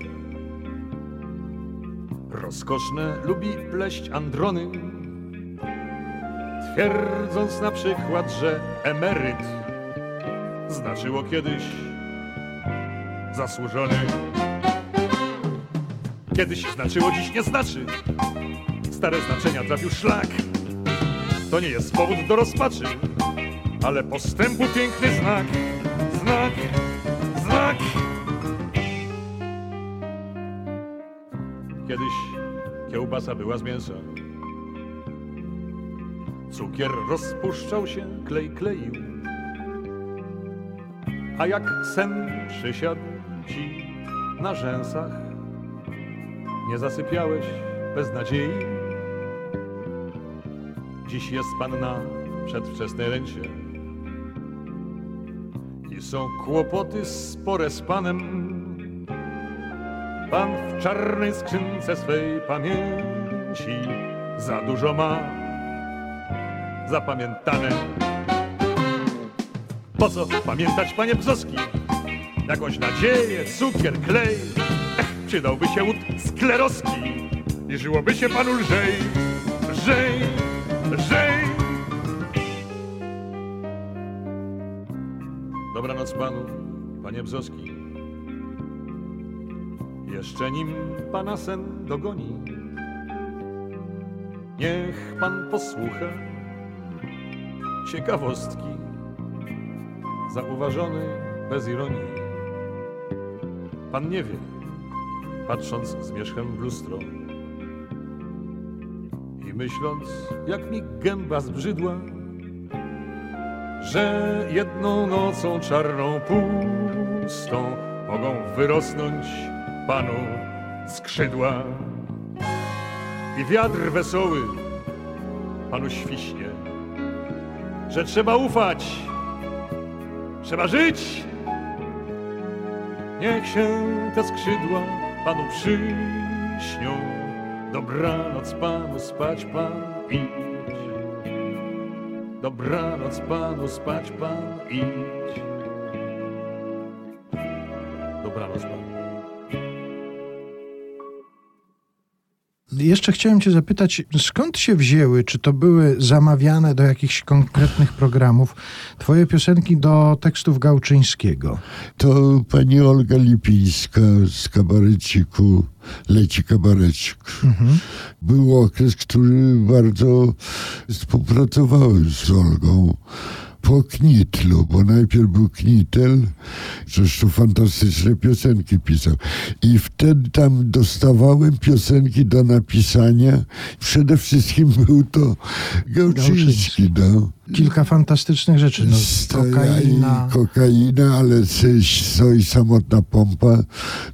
C: rozkoszne lubi pleść androny, twierdząc na przykład, że emeryt znaczyło kiedyś zasłużony. Kiedyś znaczyło, dziś nie znaczy. Stare znaczenia trafił szlak. To nie jest powód do rozpaczy, ale postępu piękny znak. Znak, znak. Kiedyś kiełbasa była z mięsa. Cukier rozpuszczał się, klej kleił. A jak sen przysiadł ci na rzęsach, nie zasypiałeś bez nadziei. Dziś jest pan na przedwczesnej ręcie i są kłopoty spore z panem. Pan w czarnej skrzynce swej pamięci za dużo ma zapamiętane. Po co pamiętać, panie Bzoski? Jakąś nadzieję, cukier, klej. Ech, przydałby się łód skleroski i żyłoby się panu lżej, lżej, lżej. Dobranoc panu, panie Bzoski. Jeszcze nim pana sen dogoni, niech pan posłucha ciekawostki zauważony bez ironii. Pan nie wie, patrząc zmierzchem w lustro myśląc, jak mi gęba zbrzydła, że jedną nocą czarną pustą mogą wyrosnąć panu skrzydła i wiatr wesoły panu świśnie, że trzeba ufać, trzeba żyć. Niech się te skrzydła panu przyśnią. Dobranoc panu, spać pan idź. Dobranoc panu, spać pan idź.
A: Jeszcze chciałem cię zapytać, skąd się wzięły, czy to były zamawiane do jakichś konkretnych programów, twoje piosenki do tekstów Gałczyńskiego?
B: To pani Olga Lipińska z kabareciku Leci kabarecik. Był okres, który bardzo współpracowałem z Olgą po Knitlu, bo najpierw był Knitel, zresztą fantastyczne piosenki pisał. I wtedy tam dostawałem piosenki do napisania. Przede wszystkim był to Gałczyński, no.
A: Kilka fantastycznych rzeczy, no, kokaina.
B: Kokaina, ale stoi samotna pompa.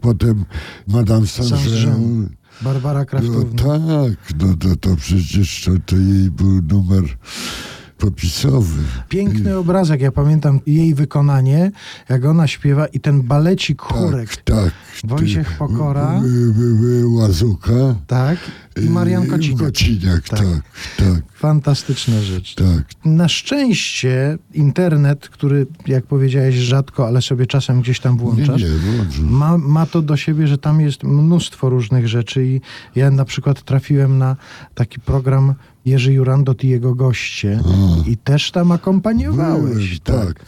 B: Potem Madame
A: Saint-Jean. Barbara
B: No
A: Kraftówna.
B: tak, no to, to przecież to, to jej był numer popisowy.
A: Piękny obrazek, ja pamiętam jej wykonanie, jak ona śpiewa i ten balecik chórek.
B: Tak, tak.
A: Wojciech Pokora.
B: Łazuka.
A: Tak, Marian Kociniak.
B: Kociniak,
A: Tak.
B: tak, tak,
A: Fantastyczna rzecz.
B: tak.
A: Na szczęście internet, który, jak powiedziałeś, rzadko, ale sobie czasem gdzieś tam
B: Nie,
A: włączasz,
B: nie, włączę.
A: ma, ma to do siebie, że tam jest mnóstwo różnych rzeczy i ja na przykład trafiłem na taki program Jerzy Jurandot i jego goście i też tam akompaniowałeś.
B: Byłem, tak.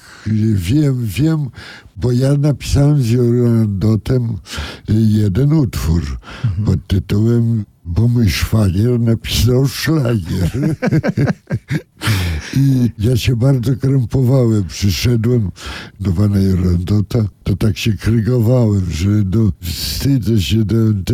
B: Wiem, wiem, bo ja napisałem z Jorandotem jeden utwór
A: Mhm.
B: pod tytułem Bo mój szwagier napisał szlagier. [laughs] I ja się bardzo krępowałem. Przyszedłem do pana Jorandota, to tak się krygowałem, że no, wstydzę się. Do, do.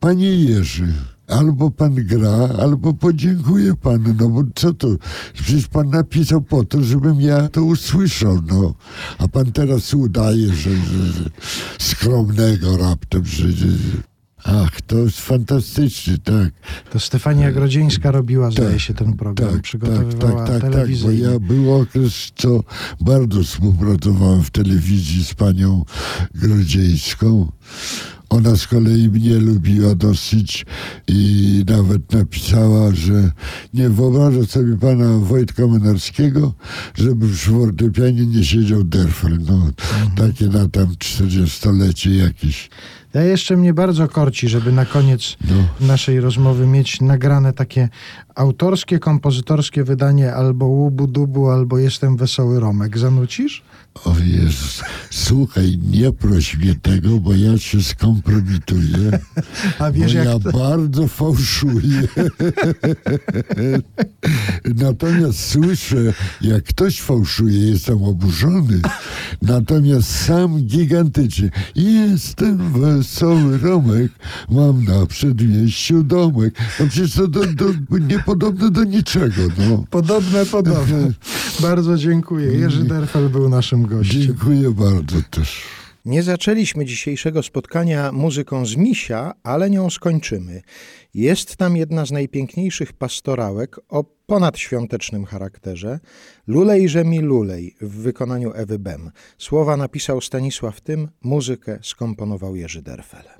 B: Panie Jerzy, albo pan gra, albo podziękuję panu, no bo co to? Przecież pan napisał po to, żebym ja to usłyszał, no. A pan teraz udaje, że, że, że skromnego raptem, że, że... Ach, to jest fantastyczny, tak.
A: To Stefania Grodzieńska robiła, zdaje się, ten program.
B: Tak,
A: Przygotowywała
B: tak, tak, tak, tak, bo
A: telewizyjnie.
B: ja był okres, co bardzo współpracowałem w telewizji z panią Grodzieńską. Ona z kolei mnie lubiła dosyć i nawet napisała, że nie wyobraża sobie pana Wojtka Menarskiego, żeby przy fortepianie nie siedział Derfel. No,
A: Mhm.
B: takie na tam 40-lecie jakieś.
A: Ja jeszcze mnie bardzo korci, żeby na koniec
B: No.
A: naszej rozmowy mieć nagrane takie autorskie, kompozytorskie wydanie albo Łubu Dubu, albo Jestem Wesoły Romek. Zanucisz?
B: O Jezus, słuchaj, nie proś mnie tego, bo ja się skompromituję. [laughs]
A: A wiesz,
B: bo
A: jak
B: ja
A: to...
B: bardzo fałszuję. [laughs] Natomiast słyszę, jak ktoś fałszuje, jestem oburzony. Natomiast sam gigantycznie. Jestem wesoły Romek, mam na przedmieściu domek. No przecież to do, do, niepodobne do niczego, no.
A: Podobne, podobne. [laughs] Bardzo dziękuję. Jerzy Derfel był naszym gościem.
B: Dziękuję bardzo też.
A: Nie zaczęliśmy dzisiejszego spotkania muzyką z Misia, ale nią skończymy. Jest tam jedna z najpiękniejszych pastorałek o ponadświątecznym charakterze. Lulejże mi lulej w wykonaniu Ewy Bem. Słowa napisał Stanisław Tym, muzykę skomponował Jerzy Derfel.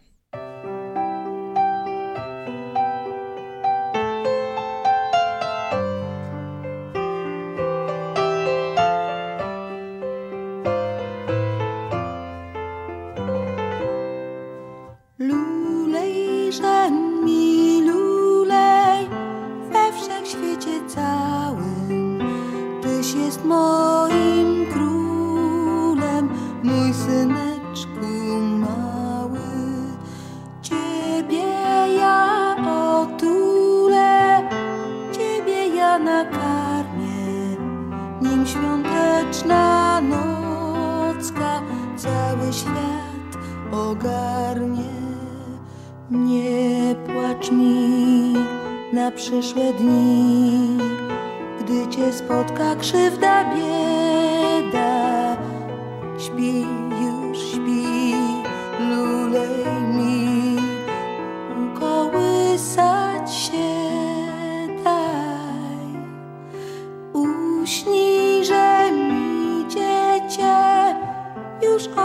G: Świat ogarnie. Nie płacz mi na przyszłe dni, gdy cię spotka krzywda, bieda. Śpi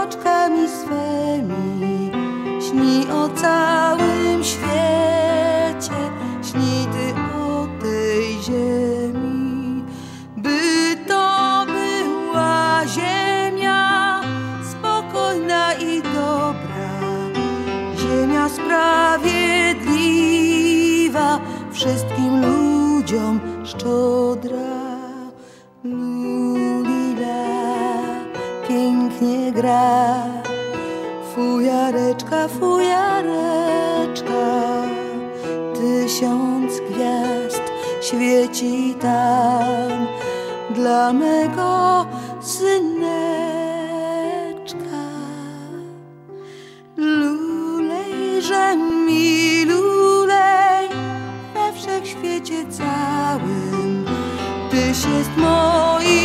G: oczkami swymi. Śni o całym fujareczka. Tysiąc gwiazd świeci tam dla mego syneczka. Lulejże mi lulej we wszechświecie całym, Tyś jest moim